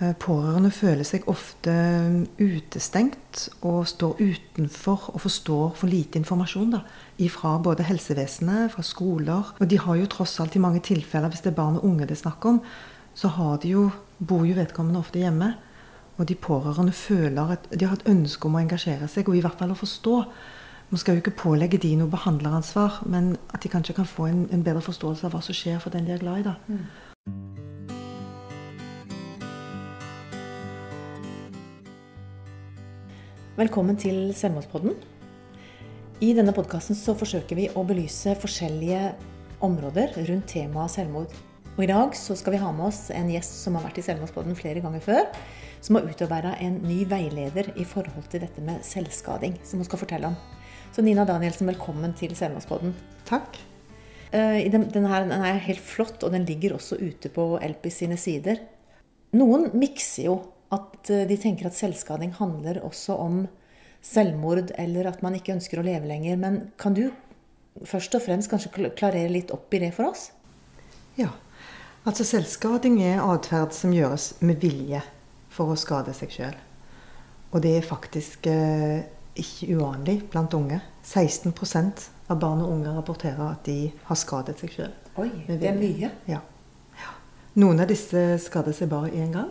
Eh, pårørende føler seg ofte utestengt og står utenfor og forstår for lite informasjon da, fra både helsevesenet, fra skoler. Og de har jo tross alt i mange tilfeller, hvis det er barn og unge det er snakk om, så de jo, bor jo vedkommende ofte hjemme. Og de pårørende føler at de har et ønske om å engasjere seg, og i hvert fall å forstå. Man skal jo ikke pålegge de noe behandleransvar, men at de kanskje kan få en, en bedre forståelse av hva som skjer for den de er glad i. da. Mm. Velkommen til Selvmordspodden. I denne podkasten forsøker vi å belyse forskjellige områder rundt temaet selvmord. Og I dag så skal vi ha med oss en gjest som har vært i Selvmordspodden flere ganger før. Som har utarbeida en ny veileder i forhold til dette med selvskading. Som hun skal fortelle om. Så Nina Danielsen, velkommen til Selvmordspodden. Takk. Den, den, her, den er helt flott, og den ligger også ute på Elpis sine sider. Noen mikser jo at eh, de tenker at selvskading handler også om selvmord, eller at man ikke ønsker å leve lenger. Men kan du først og fremst kanskje klarere litt opp i det for oss? Ja. Altså selvskading er atferd som gjøres med vilje for å skade seg sjøl. Og det er faktisk eh, ikke uvanlig blant unge. 16% av barn og unge rapporterer at de har skadet seg sjøl. Oi, det er mye. Ja. ja. Noen av disse skader seg bare én gang.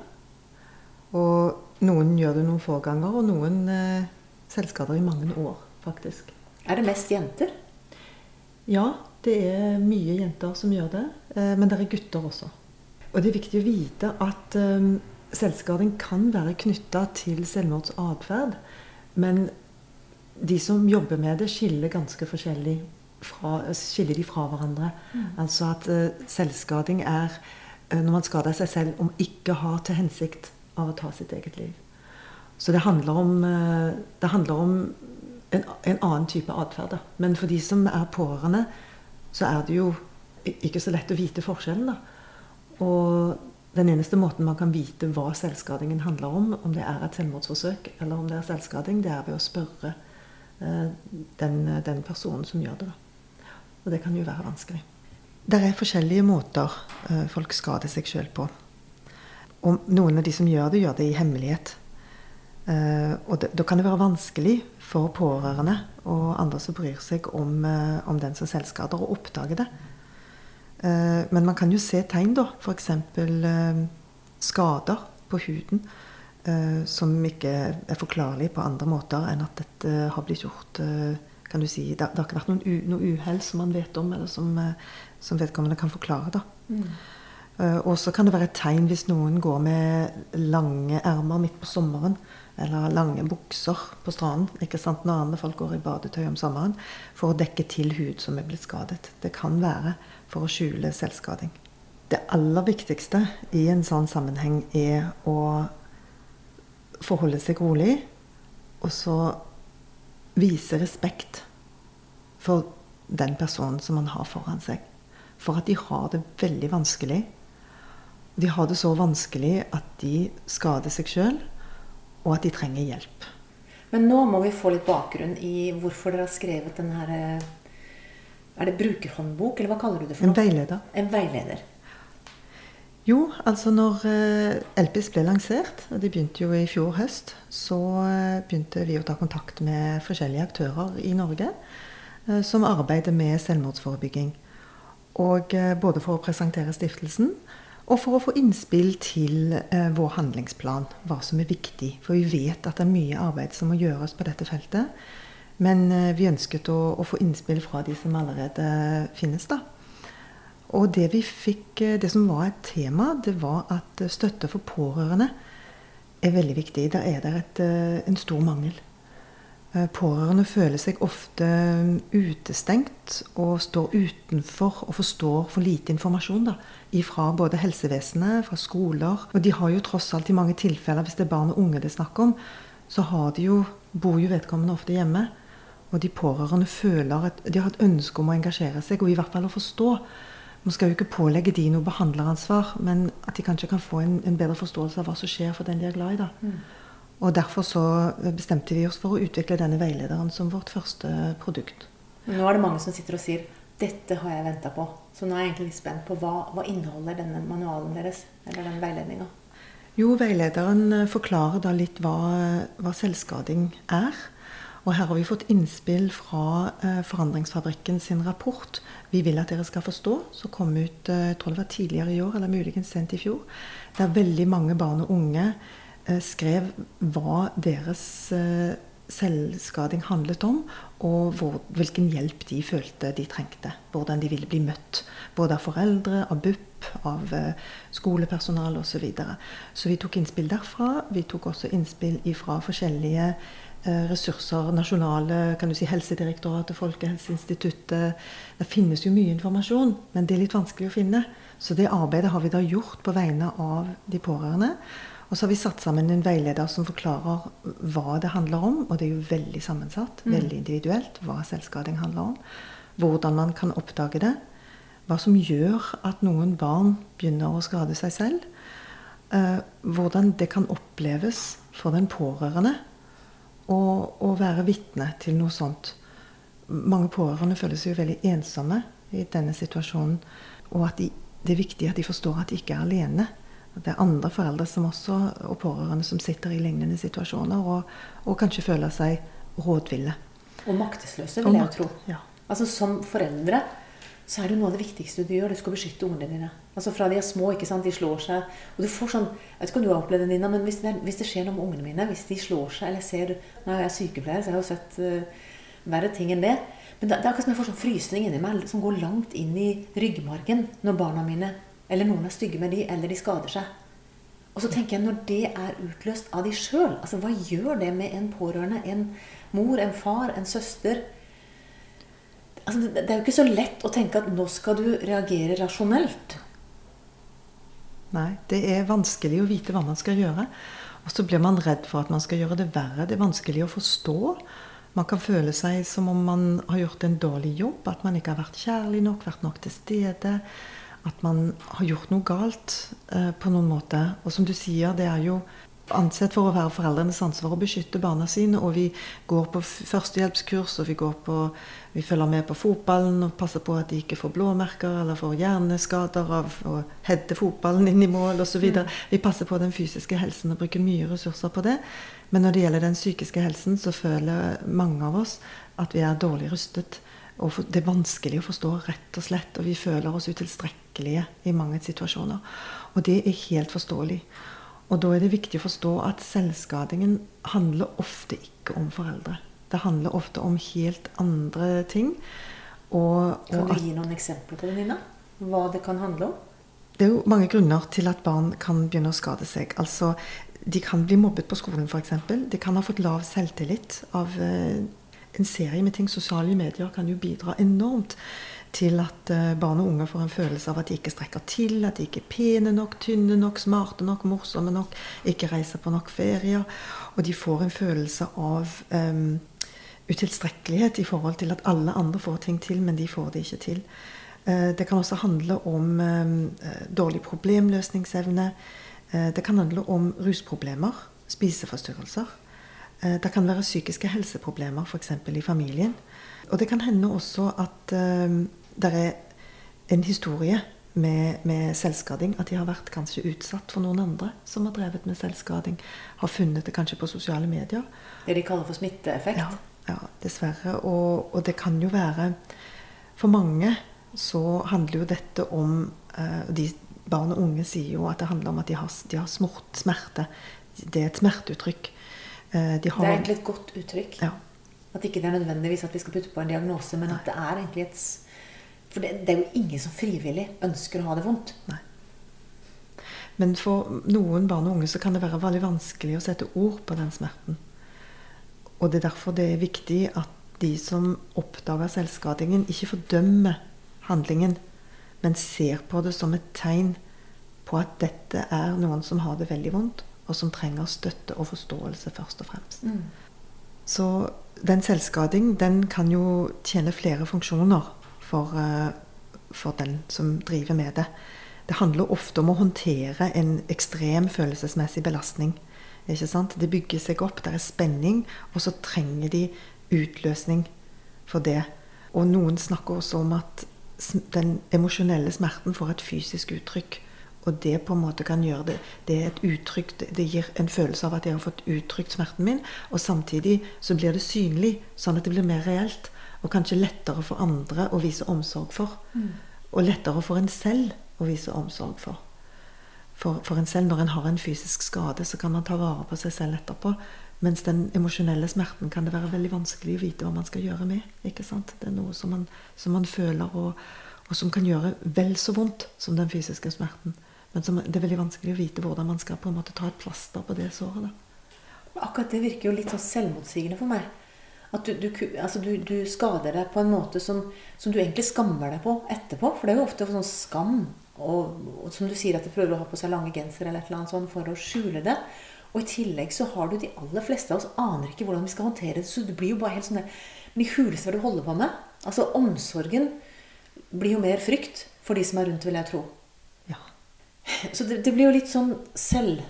Og noen gjør det noen få ganger, og noen eh, selvskader i mange år, faktisk. Er det mest jenter? Ja, det er mye jenter som gjør det. Eh, men det er gutter også. Og det er viktig å vite at eh, selvskading kan være knytta til selvmordsatferd. Men de som jobber med det, skiller ganske forskjellig fra, skiller de fra hverandre. Mm. Altså at uh, selvskading er uh, når man skader seg selv om ikke har til hensikt av å ta sitt eget liv. Så det handler om, eh, det handler om en, en, annen type atferd. Men for de som er pårørende, så er det jo ikke så lett å vite forskjellen. Da. Og den eneste måten man kan vite hva selvskadingen handler om, om det er et selvmordsforsøk eller om det er selvskading, det er ved å spørre eh, den, den, personen som gjør det. Da. Og det kan jo være vanskelig. Det er forskjellige måter eh, folk skader seg sjøl på. Og noen av de som gjør det, gjør det i hemmelighet. Uh, og da kan det være vanskelig for pårørende og andre som bryr seg om, uh, om den som selvskader, å oppdage det. Uh, men man kan jo se tegn, da. F.eks. Uh, skader på huden som ikke er forklarlige på andre måter enn at dette har blitt gjort kan du si, Det, har ikke vært noe uhell som man vet om, eller som, som vedkommende kan forklare. da. Mm. Eh, og så kan det være et tegn hvis noen går med lange ermer midt på sommeren. Eller lange bukser på stranden ikke sant, når andre folk går i badetøy om sommeren. For å dekke til hud som er blitt skadet. Det kan være for å skjule selvskading. Det aller viktigste i en sånn sammenheng er å forholde seg rolig. Og så vise respekt for den personen som man har foran seg. For at de har det veldig vanskelig de har det så vanskelig at de skader seg sjøl, og at de trenger hjelp. Men nå må vi få litt bakgrunn i hvorfor dere har skrevet den her Er det brukerhåndbok, eller hva kaller du det for noe? En veileder. En veileder. Jo, altså når uh, Elpis ble lansert, og det begynte jo i fjor høst, så uh, begynte vi å ta kontakt med forskjellige aktører i Norge som arbeider med selvmordsforebygging. Og både for å presentere stiftelsen, og for å få innspill til eh, vår handlingsplan, hva som er viktig. For vi vet at det er mye arbeid som må gjøres på dette feltet. Men eh, vi ønsket å, å, få innspill fra de som allerede finnes. da. Og det vi fikk, eh, det som var et tema, det var at støtte for pårørende er veldig viktig. Der er det et, eh, en stor mangel. Eh, pårørende føler seg ofte utestengt og står utenfor og forstår for lite informasjon da, fra både helsevesenet, fra skoler. Og de har jo tross alt i mange tilfeller, hvis det er barn og unge det er snakk om, så de jo, bor jo vedkommende ofte hjemme. Og de pårørende føler at de har et ønske om å engasjere seg, og i hvert fall å forstå. Man skal jo ikke pålegge de noe behandleransvar, men at de kanskje kan få en, en bedre forståelse av hva som skjer for den de er glad i. da. Mm. Og Derfor så bestemte vi oss for å utvikle denne veilederen som vårt første produkt. Nå er det mange som sitter og sier 'dette har jeg venta på'. Så nå er jeg egentlig litt spent på hva, hva inneholder denne manualen deres? Eller den veiledninga? Jo, veilederen forklarer da litt hva, hva selvskading er. Og her har vi fått innspill fra eh, Forandringsfabrikken sin rapport 'Vi vil at dere skal forstå', som kom ut eh, jeg tror det var tidligere i år, eller muligens sent i fjor. Der veldig mange barn og unge skrev hva deres eh, selvskading handlet om, og hvor, hvilken hjelp de følte de trengte. Hvordan de ville bli møtt. Både av foreldre, av BUP, av eh, skolepersonale osv. Så, videre. så vi tok innspill derfra. Vi tok også innspill fra forskjellige Eh, ressurser, nasjonale kan du si, Helsedirektoratet, Folkehelseinstituttet Det finnes jo mye informasjon, men det er litt vanskelig å finne. Så det arbeidet har vi da gjort på vegne av de pårørende. Og så har vi satt sammen en veileder som forklarer hva det handler om. Og det er jo veldig sammensatt, mm. veldig individuelt, hva selvskading handler om. Hvordan man kan oppdage det. Hva som gjør at noen barn begynner å skade seg selv. Eh, hvordan det kan oppleves for den pårørende å, være vitne til noe sånt. Mange pårørende føler seg jo veldig ensomme i denne situasjonen. Og at de, det er viktig at de forstår at de ikke er alene. Det er andre foreldre som også, og pårørende som sitter i lignende situasjoner og, og kanskje føler seg rådville. Og maktesløse, vil jeg jo tro. Ja. Altså Som foreldre så er det noe av det viktigste du gjør. Du skal beskytte ungene dine. Altså Fra de er små, ikke sant, de slår seg. Og du får sånn, Jeg vet ikke om du har opplevd det, Nina, men hvis det, hvis det, skjer noe med ungene mine, hvis de slår seg eller ser, Nå er jeg sykepleier, så jeg har jo sett uh, verre ting enn det. Men det, det er akkurat som jeg får sånn frysning inni meg som går langt inn i ryggmargen når barna mine eller noen er stygge med de, eller de skader seg. Og så tenker jeg, når det er utløst av de sjøl, altså hva gjør det med en pårørende? En mor, en far, en søster? altså, Det er jo ikke så lett å tenke at nå skal du reagere rasjonelt. Nei, det er vanskelig å vite hva man skal gjøre. Og så blir man redd for at man skal gjøre det verre. Det er vanskelig å forstå. Man kan føle seg som om man har gjort en dårlig jobb. At man ikke har vært kjærlig nok, vært nok til stede. At man har gjort noe galt eh, på noen måte. Og som du sier, det er jo ansett for å være foreldrenes ansvar å beskytte barna sine. Og vi går på førstehjelpskurs, og vi, på, vi, følger med på fotballen og passer på at de ikke får blåmerker eller får hjerneskader av å hedde fotballen inn i mål osv. Mm. Vi passer på den fysiske helsen og bruker mye ressurser på det. Men når det gjelder den psykiske helsen, så føler mange av oss at vi er dårlig rustet. Og det er vanskelig å forstå, rett og slett. Og vi føler oss utilstrekkelige i mange situasjoner. Og det er helt forståelig. Og da er det viktig å forstå at selvskadingen handler ofte ikke om foreldre. Det handler ofte om helt andre ting. Og, og kan du gi noen eksempler på det, Nina? Hva det kan handle om? Det er jo mange grunner til at barn kan begynne å skade seg. Altså, De kan bli mobbet på skolen, f.eks. De kan ha fått lav selvtillit av eh, en serie med ting. Sosiale medier kan jo bidra enormt til at eh, barn og unge får en følelse av at de ikke strekker til, at de ikke er pene nok, tynne nok, smarte nok, morsomme nok, ikke reiser på nok ferier. Og de får en følelse av um, utilstrekkelighet i forhold til at alle andre får ting til, men de får det ikke til. Uh, det kan også handle om um, dårlig problemløsningsevne. Det kan handle om rusproblemer, spiseforstyrrelser. Det kan være psykiske helseproblemer, f.eks. i familien. Og det kan hende også at det er en historie med, med, selvskading. At de har vært kanskje utsatt for noen andre som har drevet med selvskading. Har funnet det kanskje på sosiale medier. Det de kaller for smitteeffekt? Ja, ja dessverre. Og, og, det kan jo være For mange så handler jo dette om uh, de Barn og unge sier jo at det handler om at de har, de har smort, smerte. Det er et smerteuttrykk. De har, det er egentlig et godt uttrykk. Ja. At ikke det er nødvendigvis at vi skal putte på en diagnose, men at det er egentlig et for det, det, er jo ingen som frivillig ønsker å ha det vondt. Nei. Men for noen barn og unge så kan det være veldig vanskelig å sette ord på den smerten. Og det er derfor det er viktig at de som oppdager selvskadingen, ikke fordømmer handlingen, men ser på det som et tegn på at dette er noen som har det veldig vondt, og som trenger støtte og forståelse først og fremst. Mm. Så den selvskading den kan jo tjene flere funksjoner for, eh, for den som driver med det. Det handler ofte om å håndtere en ekstrem følelsesmessig belastning. Ikke sant? Det bygger seg opp, det er spenning, og så trenger de utløsning for det. Og noen snakker også om at den emosjonelle smerten får et fysisk uttrykk. Og det på en måte kan gjøre det Det er et uttrykk Det gir en følelse av at jeg har fått uttrykt smerten min. Og samtidig så blir det synlig, sånn at det blir mer reelt. Og kanskje lettere for andre å vise omsorg for. Mm. Og lettere for en selv å vise omsorg for. For, for en selv, når en har en fysisk skade, så kan man ta vare på seg selv etterpå. Mens den emosjonelle smerten kan det være veldig vanskelig å vite hva man skal gjøre med. ikke sant? Det er noe som man, som man føler, og, og, som kan gjøre vel så vondt som den fysiske smerten. Men som, det er veldig vanskelig å vite hvordan man skal på en måte ta et plaster på det såret. da. Akkurat det virker jo litt sånn selvmotsigende for meg. At du, du, altså du, du skader deg på en måte som, som, du egentlig skammer deg på etterpå. For det er jo ofte sånn skam. Og, og som du sier, at de prøver å ha på seg lange gensere eller et eller annet sånt for å skjule det. Og i tillegg så har du de aller fleste av oss aner ikke hvordan vi skal håndtere det. Så det blir jo bare helt sånn der Men i huleste hva du holder på med. Altså omsorgen blir jo mer frykt for de som er rundt, vil jeg tro. Ja. Så det, det blir jo litt sånn selv...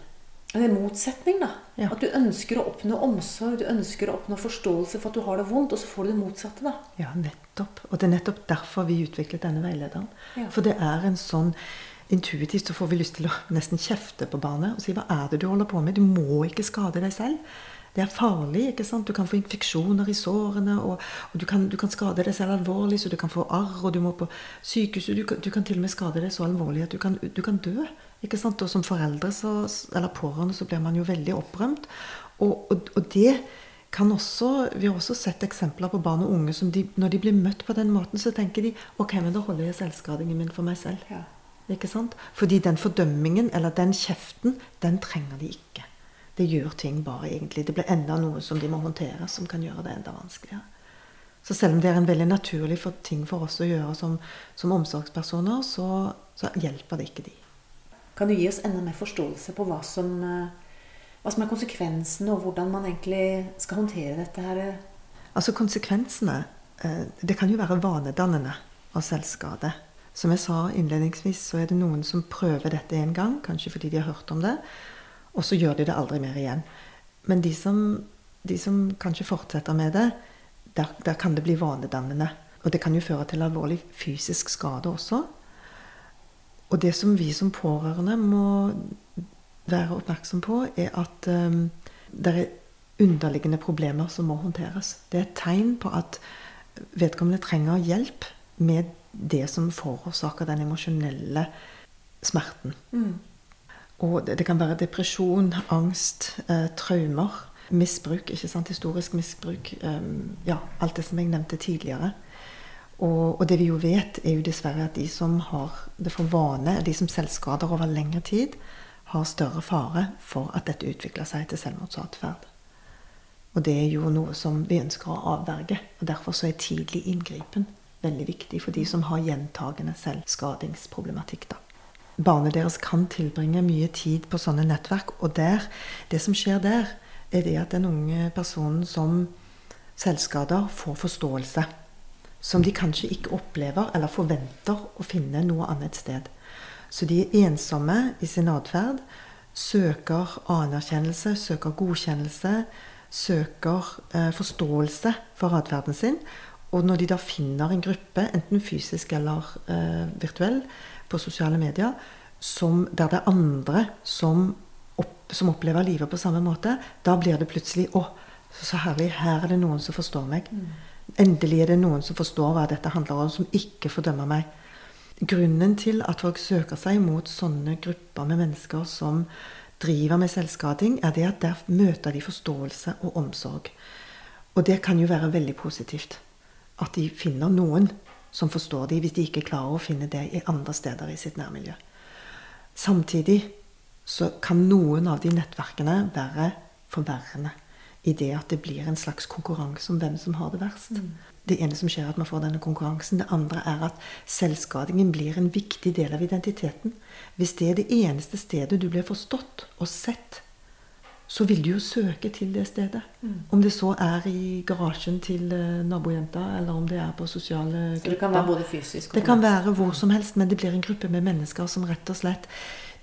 Det er motsetning, da. Ja. At du ønsker å oppnå omsorg, du ønsker å oppnå forståelse for at du har det vondt, og så får du det motsatte, da. Ja, nettopp. Og det er nettopp derfor vi utviklet denne veilederen. Ja. For det er en sånn Intuitivt så får vi lyst til å nesten kjefte på barnet og si hva er det du holder på med? Du må ikke skade deg selv. Det er farlig. ikke sant? Du kan få infeksjoner i sårene, og, og du, kan, du, kan, skade deg selv alvorlig, så du kan få arr, og du må på sykehuset. Du, du, kan til og med skade deg så alvorlig at du kan, du kan dø. ikke sant? Og som foreldre så, eller pårørende så blir man jo veldig opprømt. Og, og, og, det kan også Vi har også sett eksempler på barn og unge som de, når de blir møtt på den måten, så tenker de ok, men da holder jeg selvskadingen min for meg selv. Ja. Ikke sant? Fordi den fordømmingen, eller den kjeften, den trenger de ikke. Det gjør ting bare egentlig. Det blir enda noe som de må håndtere, som kan gjøre det enda vanskeligere. Så selv om det er en veldig naturlig for ting for oss å gjøre som, som omsorgspersoner, så, så, hjelper det ikke de. Kan du gi oss enda mer forståelse på hva som, hva som er konsekvensene, og hvordan man egentlig skal håndtere dette her? Altså konsekvensene Det kan jo være vanedannende og selvskade. Som jeg sa innledningsvis, så er det noen som prøver dette en gang, kanskje fordi de har hørt om det, og så gjør de det aldri mer igjen. Men de som, de som kanskje fortsetter med det, der, der, kan det bli vanedannende. Og det kan jo føre til alvorlig fysisk skade også. Og det som vi som pårørende må være oppmerksom på, er at um, det er underliggende problemer som må håndteres. Det er et tegn på at vedkommende trenger hjelp med det som forårsaker den emosjonelle smerten. Mm. Og det, kan være depresjon, angst, eh, traumer, misbruk, ikke sant? historisk misbruk. Um, ja, alt det som jeg nevnte tidligere. Og, og, det vi jo vet, er jo dessverre at de som har det for vane, de som selvskader over lengre tid, har større fare for at dette utvikler seg til selvmordsatferd. Og det er jo noe som vi ønsker å avverge. Og derfor så er tidlig inngripen veldig viktig for de som har gjentagende selvskadingsproblematikk. da. Barnet deres kan tilbringe mye tid på sånne nettverk, og der, det som skjer der, er det at den unge personen som selvskader, får forståelse. Som de kanskje ikke opplever eller forventer å finne noe annet sted. Så de er ensomme i sin atferd, søker anerkjennelse, søker godkjennelse, søker eh, forståelse for atferden sin. Og når de da finner en gruppe, enten fysisk eller eh, virtuell, på sosiale medier, som, der det er andre som, opp, som, opplever livet på samme måte, da blir det plutselig Å, så herlig. Her er det noen som forstår meg. Mm. Endelig er det noen som forstår hva dette handler om, som ikke fordømmer meg. Grunnen til at folk søker seg mot sånne grupper med mennesker som driver med selvskading, er det at der møter de forståelse og omsorg. Og det kan jo være veldig positivt at de finner noen som forstår dem, hvis de ikke klarer å finne det i andre steder i sitt nærmiljø. Samtidig så kan noen av de nettverkene være forverrende i det at det blir en slags konkurranse om hvem som har det verst. Mm. Det ene som skjer, er at man får denne konkurransen. Det andre er at selvskadingen blir en viktig del av identiteten. Hvis det er det eneste stedet du blir forstått og sett, så vil du jo søke til det stedet. Mm. Om det så er i garasjen til uh, nabojenta, eller om det er på sosiale grupper. Så det kan være både fysisk og Det kan være hvor som helst, men det blir en gruppe med mennesker som rett og slett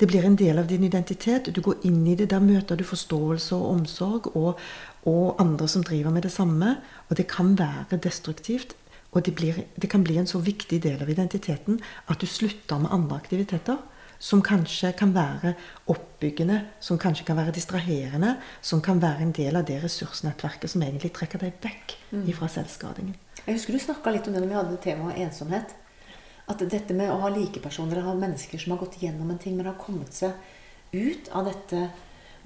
Det blir en del av din identitet. Du går inn i det. Der møter du forståelse og omsorg og, og andre som driver med det samme. Og det kan være destruktivt. Og det, blir, det kan bli en så viktig del av identiteten at du slutter med andre aktiviteter som kanskje kan være oppbyggende, som kanskje kan være distraherende, som kan være en del av det ressursnettverket som egentlig trekker deg vekk fra selvskadingen. Jeg husker du snakka litt om det når vi hadde temaet ensomhet. At dette med å ha likepersoner, ha mennesker som har gått gjennom en ting, men har kommet seg ut av dette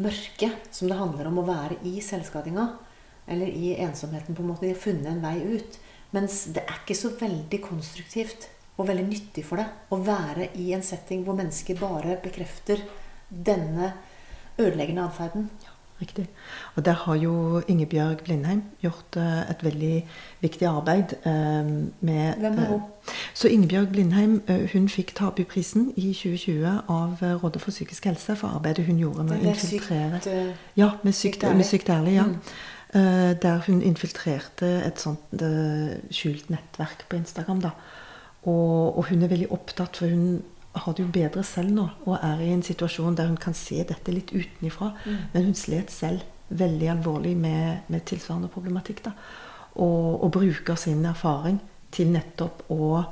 mørket som det handler om å være i selvskadinga, eller i ensomheten, på en måte. De har funnet en vei ut. Mens det er ikke så veldig konstruktivt og veldig nyttig for deg å være i en setting hvor mennesker bare bekrefter denne ødeleggende atferden. Ja, riktig. Og der har jo Ingebjørg Blindheim gjort uh, et veldig viktig arbeid uh, med Hvem er hun? Uh, så Ingebjørg Blindheim hun fikk Tabuprisen i 2020 av Rådet for psykisk helse for arbeidet hun gjorde med å infiltrere sykt, Ja, med Sykt ærlig. Med sykt ærlig ja. Mm. der hun infiltrerte et sånt skjult nettverk på Instagram. da. Og, og, hun er veldig opptatt, for hun har det jo bedre selv nå og er i en situasjon der hun kan se dette litt utenifra. Mm. Men hun slet selv veldig alvorlig med, med tilsvarende problematikk. da, og, og, bruker sin erfaring til nettopp å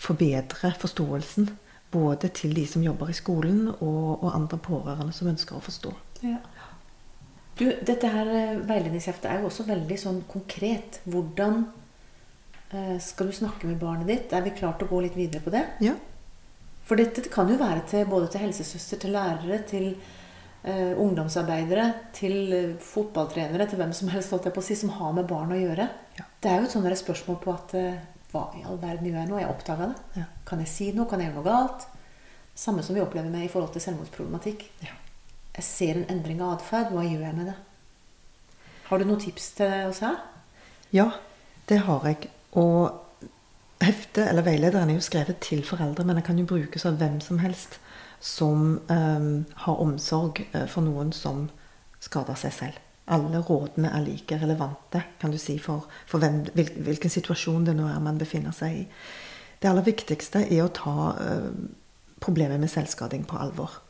forbedre forståelsen. Både til de som jobber i skolen, og, og andre pårørende som ønsker å forstå. Ja. Du, dette her veiledningsheftet er jo også veldig sånn konkret. Hvordan skal du snakke med barnet ditt? Er vi klart til å gå litt videre på det? Ja. For dette kan jo være til, både til helsesøster, til lærere, til uh, ungdomsarbeidere, til uh, fotballtrenere, til hvem som helst si, som har med barn å gjøre. Ja. Det er jo et sånt spørsmål på at uh, hva i all verden gjør jeg nå? Jeg oppdaga det. Ja. Kan jeg si noe? Kan jeg gjøre noe galt? Samme som vi opplever med i forhold til selvmordsproblematikk. Ja. Jeg ser en endring av atferd. Hva gjør jeg med det? Har du noen tips til oss her? Ja, det har jeg. Og heftet eller veilederen er jo skrevet til foreldre, men det kan jo brukes av hvem som helst som um, har omsorg for noen som skader seg selv. Alle rådene er like relevante kan du si, for, for hvem, hvil, hvilken situasjon det nå er man befinner seg i. Det aller viktigste er å ta uh, problemet med selvskading på alvor.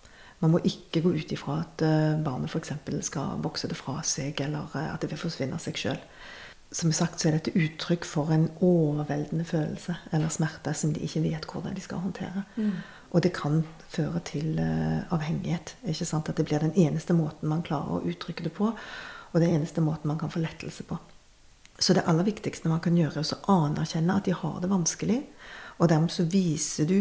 Man må ikke gå ut ifra at uh, barnet f.eks. skal vokse det fra seg, eller at det vil forsvinne av seg sjøl som sagt så er dette uttrykk for en overveldende følelse eller smerte som de ikke vet hvordan de skal håndtere. Mm. Og det kan føre til uh, avhengighet. ikke sant? At det blir den eneste måten man klarer å uttrykke det på, og den eneste måten man kan få lettelse på. Så det aller viktigste man kan gjøre, er å anerkjenne at de har det vanskelig. Og dermed så viser du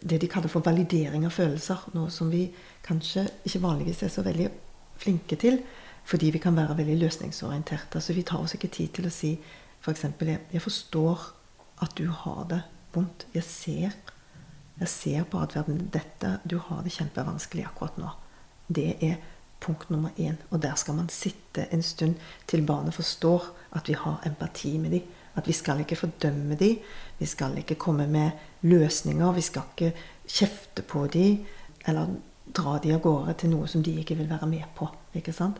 det de kaller for validering av følelser. Noe som vi kanskje ikke vanligvis er så veldig flinke til. Fordi vi kan være veldig løsningsorienterte. Altså Vi tar oss ikke tid til å si f.eks.: jeg, jeg forstår at du har det vondt. Jeg ser, jeg ser på atferden dette. Du har det kjempevanskelig akkurat nå. Det er punkt nummer én. Og der skal man sitte en stund til barnet forstår at vi har empati med dem. At vi skal ikke fordømme dem. Vi skal ikke komme med løsninger. Vi skal ikke kjefte på dem. Eller dra de av gårde til noe som de ikke vil være med på. ikke sant?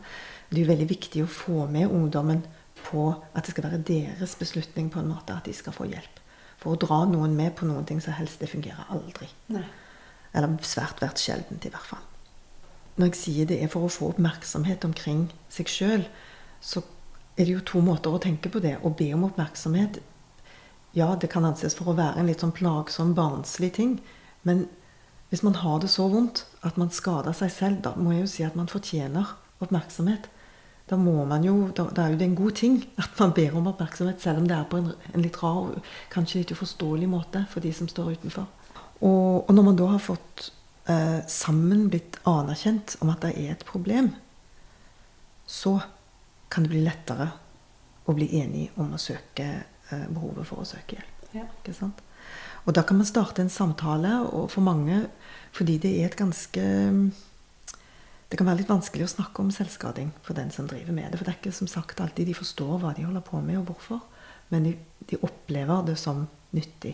Det er jo veldig viktig å få med ungdommen på at det skal være deres beslutning på en måte at de skal få hjelp. For å dra noen med på noen ting som helst, det fungerer aldri. Nei. Eller svært svært sjeldent, i hvert fall. Når jeg sier det er for å få oppmerksomhet omkring seg sjøl, så er det jo to måter å tenke på det. Å be om oppmerksomhet Ja, det kan anses for å være en litt sånn plagsom, barnslig ting. Men hvis man har det så vondt at man skader seg selv, da må jeg jo si at man fortjener oppmerksomhet. Da må man jo, da, da er jo det en god ting at man ber om oppmerksomhet, selv om det er på en, en litt rar kanskje litt uforståelig måte for de som står utenfor. Og, og når man da har fått eh, sammen blitt anerkjent om at det er et problem, så kan det bli lettere å bli enig om å søke eh, behovet for å søke hjelp. Ja. Ikke sant? Og da kan man starte en samtale, og for mange fordi det er et ganske Det kan være litt vanskelig å snakke om selvskading for den som driver med det. For det er ikke som sagt alltid de forstår hva de holder på med, og hvorfor. Men de, de opplever det som nyttig.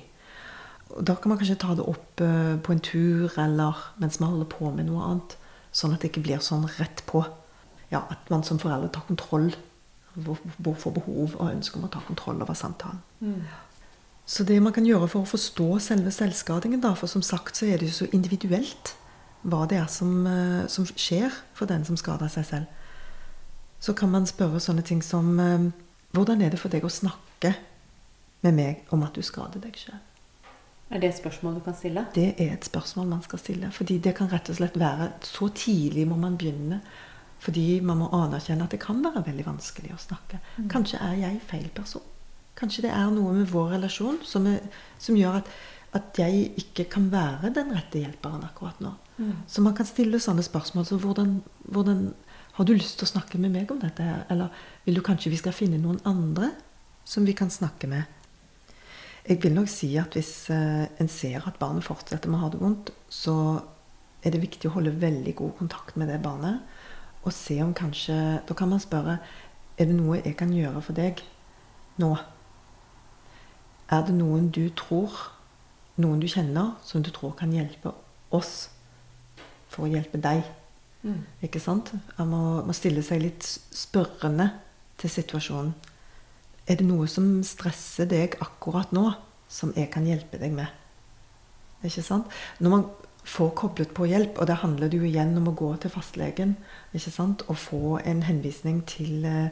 Og da kan man kanskje ta det opp uh, på en tur eller mens man holder på med noe annet. Sånn at det ikke blir sånn rett på. Ja, At man som forelder tar kontroll. Får behov og ønske om å ta kontroll over samtalen. Mm. Så det man kan gjøre for å forstå selve selvskadingen, da, for som sagt så er det jo så individuelt hva det er som, som skjer for den som skader seg selv, så kan man spørre sånne ting som Hvordan er det for deg å snakke med meg om at du skader deg sjøl? Er det et spørsmål du kan stille? Det er et spørsmål man skal stille. Fordi det kan rett og slett være Så tidlig må man begynne. Fordi man må anerkjenne at det kan være veldig vanskelig å snakke. Mm. Kanskje er jeg feil person. Kanskje det er noe med vår relasjon som, er, som gjør at, at jeg ikke kan være den rette hjelperen akkurat nå. Mm. Så man kan stille sånne spørsmål. Så hvordan, hvordan Har du lyst til å snakke med meg om dette her? Eller vil du kanskje vi skal finne noen andre som vi kan snakke med? Jeg vil nok si at hvis eh, en ser at barnet fortsetter med å ha det vondt, så er det viktig å holde veldig god kontakt med det barnet. Og se om kanskje Da kan man spørre er det noe jeg kan gjøre for deg nå. Er det noen du tror, noen du kjenner, som du tror kan hjelpe oss for å hjelpe deg? Mm. Ikke sant? Man må, må stille seg litt spørrende til situasjonen. Er det noe som stresser deg akkurat nå, som jeg kan hjelpe deg med? Ikke sant? Når man får koblet på hjelp, og det handler det jo igjen om å gå til fastlegen ikke sant? og få en henvisning til, eh,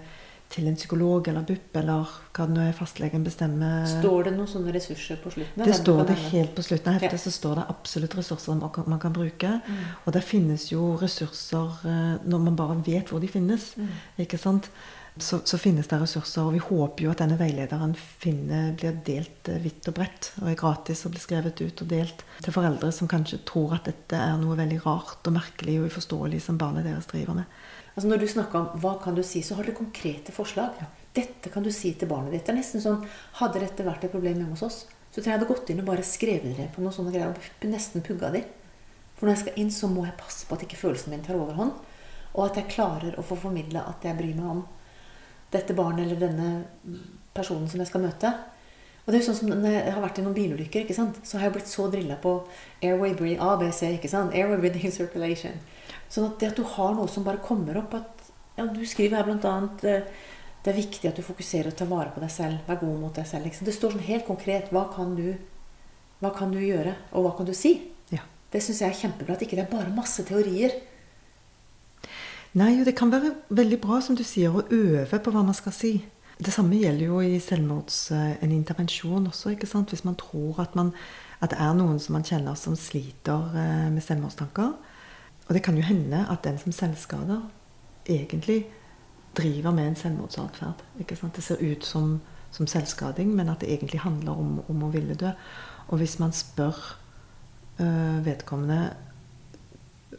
til en psykolog eller BUP, eller hva det nå er fastlegen bestemmer Står det noen sånne ressurser på slutten? det står det helt på slutten av heftet, Ja. så står det absolutt ressurser man kan, man kan bruke. Mm. Og det finnes jo ressurser eh, når man bare vet hvor de finnes. Mm. Ikke sant? Så, så finnes det ressurser, og vi håper jo at denne veilederen finner, blir delt eh, vidt og bredt. Og er gratis og blir skrevet ut og delt til foreldre som kanskje tror at dette er noe veldig rart og merkelig og uforståelig som barnet deres driver med. Altså Når du snakker om hva kan du si, så har dere konkrete forslag. Dette kan du si til barnet ditt. Det er nesten sånn, Hadde dette vært et problem hjemme hos oss, så tror jeg jeg hadde gått inn og bare skrevet det på noen sånne greier og nesten pugga de. For når jeg skal inn, så må jeg passe på at ikke følelsen min tar overhånd. Og at jeg klarer å få formidla at jeg bryr meg om dette barnet eller denne personen som jeg skal møte. Og det er jo sånn som Når jeg har vært i noen bilulykker, ikke sant? så har jeg blitt så drilla på airway breathing, ABC, ikke sant? airway breathing circulation. Sånn at det at du har noe som bare kommer opp at, ja, Du skriver her annet eh, det er viktig at du fokuserer og tar vare på deg selv. Vær god mot deg selv. Liksom. Det står sånn helt konkret hva kan du hva kan du gjøre, og hva kan du si? Ja. Det syns jeg er kjempebra. At ikke det er bare masse teorier. Nei, og det kan være veldig bra, som du sier, å øve på hva man skal si. Det samme gjelder jo i selvmords eh, en intervensjon også. ikke sant? Hvis man tror at, man, at det er noen som man kjenner som sliter eh, med selvmordstanker. Og det kan jo hende at den som selvskader, egentlig driver med en selvmordsatferd. Det ser ut som, som selvskading, men at det egentlig handler om, om å ville dø. Og hvis man spør øh, vedkommende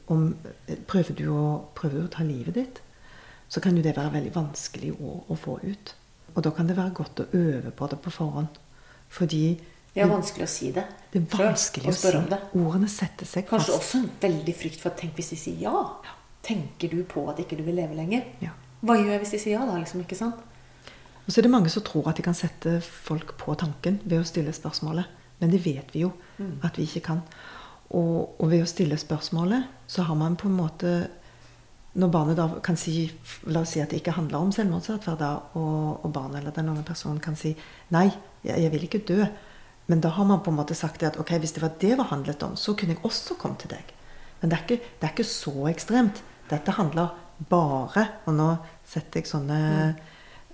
om prøver du, å, prøver du å ta livet ditt, så kan jo det være veldig vanskelig å, å få ut. Og da kan det være godt å øve på det på forhånd. Fordi Det er vanskelig å si det. det er vanskelig å si. det. Ordene setter seg fast. Kanskje også en veldig frykt for at tenk hvis de sier ja. Tenker du på at ikke du vil leve lenger? Ja. Hva gjør jeg hvis de sier ja, da? liksom, ikke sant? Og så er det mange som tror at de kan sette folk på tanken ved å stille spørsmålet. Men det vet vi jo Mm. at vi ikke kan. Og, og ved å stille spørsmålet, så har man på en måte Når barnet da kan si La oss si at det ikke handler om selvmordsatferd, da, og, og barnet eller den unge personen kan si Nei, jeg, jeg vil ikke dø. Men da har man på en måte sagt det at ok, hvis det var det det handlet om, så kunne jeg også komme til deg. Men det er ikke, det er ikke så ekstremt. Dette handler bare Og nå setter jeg sånne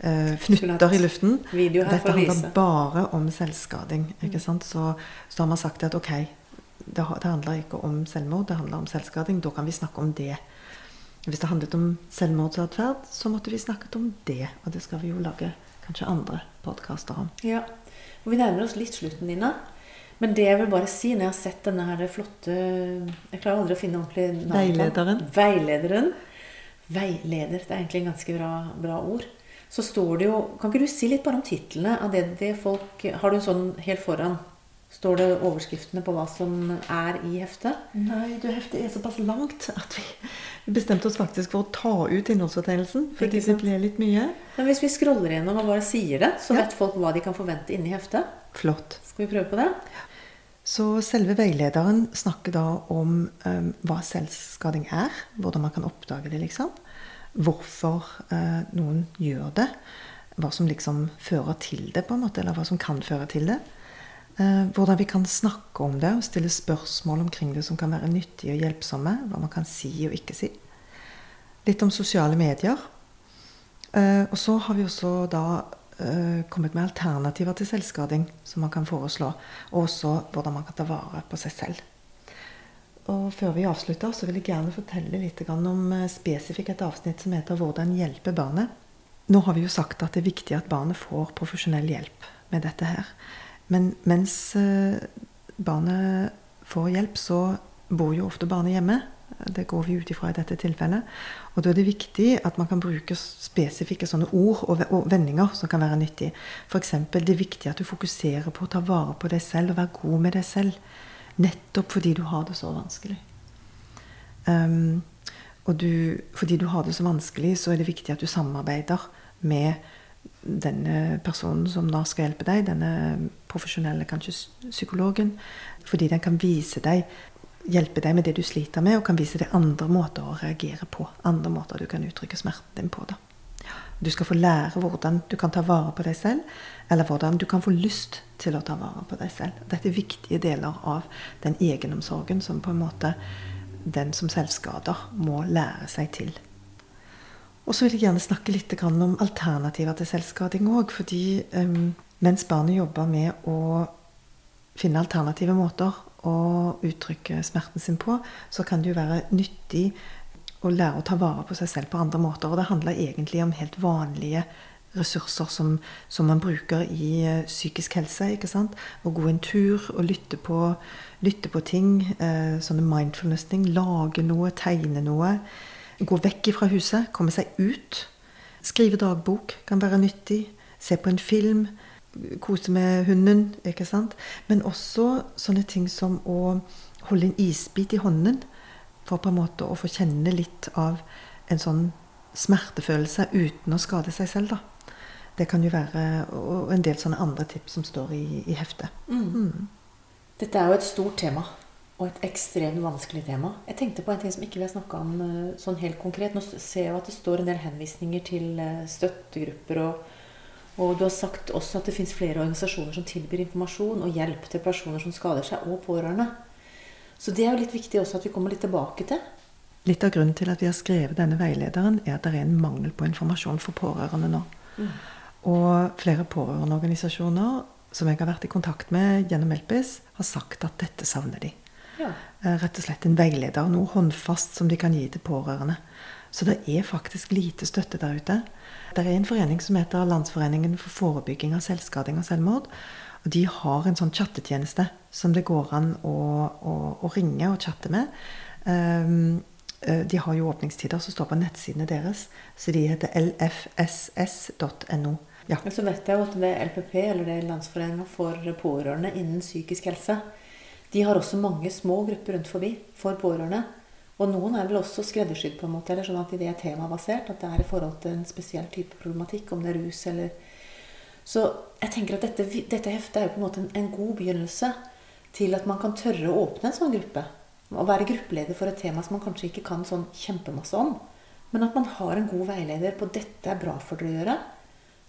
uh, fnutter i luften. Video her for Dette handler bare om selvskading. ikke sant? Så, så har man sagt at ok, det, det handler ikke om selvmord, det handler om selvskading. Da kan vi snakke om det. Hvis det handlet om selvmordsatferd, så måtte vi snakket om det. Og det skal vi jo lage kanskje andre podkaster om. Ja. Og vi nærmer oss litt slutten, Nina. Men det jeg vil bare si, når jeg har sett denne her flotte Jeg klarer aldri å finne ordentlig navn. Veilederen. Veilederen. Veileder. Det er egentlig en ganske bra, bra ord. Så står det jo Kan ikke du si litt bare om titlene av det, det folk Har du en sånn helt foran? Står det overskriftene på hva som er i heftet? Nei, du, heftet er såpass langt at vi bestemte oss faktisk for å ta ut innholdsfortegnelsen. Fordi det ble litt mye. Men hvis vi scroller gjennom og bare sier det, så Ja. vet folk hva de kan forvente inni heftet. Flott. Skal vi prøve på det? Så selve veilederen snakker da om um, hva selvskading er. Hvordan man kan oppdage det, liksom. Hvorfor uh, noen gjør det. Hva som liksom fører til det, på en måte, eller hva som kan føre til det. Eh, hvordan vi kan snakke om det og stille spørsmål omkring det som kan være nyttige og hjelpsomme. Hva man kan si og ikke si. Litt om sosiale medier. Eh, og så har vi også da eh, kommet med alternativer til selvskading som man kan foreslå. Og også hvordan man kan ta vare på seg selv. Og før vi avslutter, så vil jeg gjerne fortelle litt om spesifikt et avsnitt som heter 'Hvordan hjelpe barnet'. Nå har vi jo sagt at det er viktig at barnet får profesjonell hjelp med dette her. Men mens eh, barnet får hjelp, så bor jo ofte barnet hjemme. Det går vi ut ifra i dette tilfellet. Og da er det viktig at man kan bruke spesifikke sånne ord og vendinger som kan være nyttige. F.eks. det er viktig at du fokuserer på å ta vare på deg selv og være god med deg selv. Nettopp fordi du har det så vanskelig. Um, og du, fordi du har det så vanskelig, så er det viktig at du samarbeider med denne personen som da skal hjelpe deg, denne profesjonelle kanskje psykologen. Fordi den kan vise deg hjelpe deg med det du sliter med, og kan vise deg andre måter å reagere på. Andre måter du kan uttrykke smerten din på. Da. Du skal få lære hvordan du kan ta vare på deg selv, eller hvordan du kan få lyst til å ta vare på deg selv. Dette er viktige deler av den egenomsorgen som på en måte den som selvskader må lære seg til. Og så vil jeg gjerne snakke litt om alternativer til selvskading òg. Fordi um, mens barnet jobber med å finne alternative måter å uttrykke smerten sin på, så kan det jo være nyttig å lære å ta vare på seg selv på andre måter. Og det handler egentlig om helt vanlige ressurser som, som man bruker i uh, psykisk helse. ikke sant? Å gå en tur og lytte på, lytte på ting. Uh, sånne mindfulness-ting. Lage noe, tegne noe. Gå vekk fra huset, komme seg ut. Skrive dagbok kan være nyttig. Se på en film kose med hunden, ikke sant. Men også sånne ting som å holde en isbit i hånden. For på en måte å få kjenne litt av en sånn smertefølelse uten å skade seg selv, da. Det kan jo være Og en del sånne andre tips som står i, i heftet. Mm. Mm. Dette er jo et stort tema. Og et ekstremt vanskelig tema. Jeg tenkte på en ting som ikke vi har snakka om eh, sånn helt konkret. Nå ser jeg at det står en del henvisninger til eh, støttegrupper og og du har sagt også at det fins flere organisasjoner som tilbyr informasjon og hjelp til personer som skader seg, og pårørende. Så det er jo litt viktig også at vi kommer litt tilbake til. Litt av grunnen til at vi har skrevet denne veilederen, er at det er en mangel på informasjon for pårørende nå. Mm. Og flere pårørendeorganisasjoner som jeg har vært i kontakt med gjennom Elpis, har sagt at dette savner de. Ja. Eh, rett og slett en veileder, noe håndfast som de kan gi til pårørende. Så det er faktisk lite støtte der ute. Det er en forening som heter Landsforeningen for forebygging av selvskading og selvmord. Og de har en sånn chattetjeneste som det går an å, å, å ringe og chatte med. Um, de har jo åpningstider som står på nettsidene deres, så de heter lfss.no. Ja. Så vet jeg jo at det er LPP, eller det er Landsforeningen for pårørende innen psykisk helse, de har også mange små grupper rundt forbi for pårørende. Og noen er vel også skreddersydd, på en måte, eller sånn at det er temabasert. At det er i forhold til en spesiell type problematikk, om det er rus eller Så jeg tenker at dette, dette heftet er jo på en måte en, god begynnelse til at man kan tørre å åpne en sånn gruppe. Å være gruppeleder for et tema som man kanskje ikke kan sånn kjempemasse om. Men at man har en god veileder på 'dette er bra for dere å gjøre'.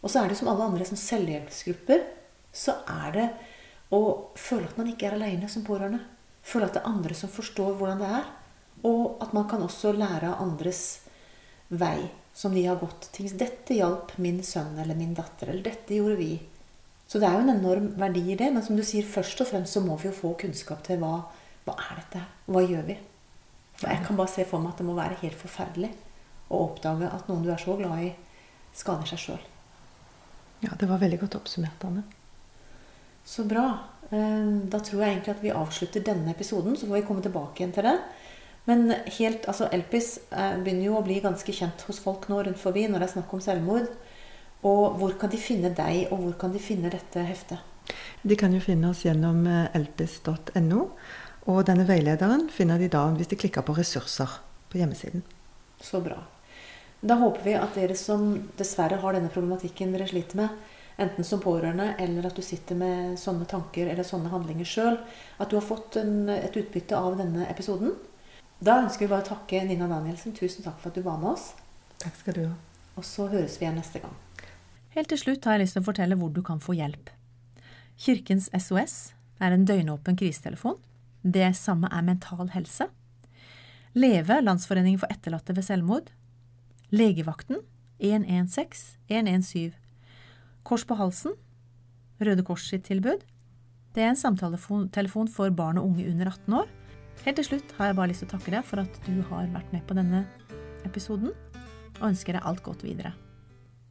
Og så er det som alle andre som selvhjelpsgrupper, så er det å føle at man ikke er aleine som pårørende. Føle at det er andre som forstår hvordan det er. Og at man kan også lære av andres vei som de har gått. Ting, 'Dette hjalp min sønn eller min datter', eller 'dette gjorde vi'. Så det er jo en enorm verdi i det. Men som du sier, først og fremst så må vi jo få kunnskap til hva, hva er dette Hva gjør vi? For jeg kan bare se for meg at det må være helt forferdelig å oppdage at noen du er så glad i, skader seg sjøl. Ja, det var veldig godt oppsummert, Anne. Så bra. Eh, da tror jeg egentlig at vi avslutter denne episoden. Så får vi komme tilbake igjen til det. Men helt, altså Elpis eh, begynner jo å bli ganske kjent hos folk nå rundt forbi når det er snakk om selvmord. Og hvor kan de finne deg, og hvor kan de finne dette heftet? De kan jo finne oss gjennom eh, elpis.no. Og denne veilederen finner de da hvis de klikker på 'ressurser' på hjemmesiden. Så bra. Da håper vi at dere som dessverre har denne problematikken dere sliter med, enten som pårørende eller at du sitter med sånne tanker eller sånne handlinger sjøl, at du har fått en, et utbytte av denne episoden. Da ønsker vi bare å takke Nina Danielsen. Tusen takk for at du var med oss. Takk skal du ha. Og så høres vi igjen neste gang. Helt til slutt har jeg lyst til å fortelle hvor du kan få hjelp. Kirkens SOS er en døgnåpen krisetelefon. Det samme er Mental Helse. Leve, Landsforeningen for etterlatte ved selvmord. Legevakten 116 117. Kors på halsen, Røde Kors sitt tilbud. Det er en samtaletelefon for barn og unge under 18 år. Helt til slutt har jeg bare lyst til å takke deg for at du har vært med på denne episoden, og ønsker deg alt godt videre.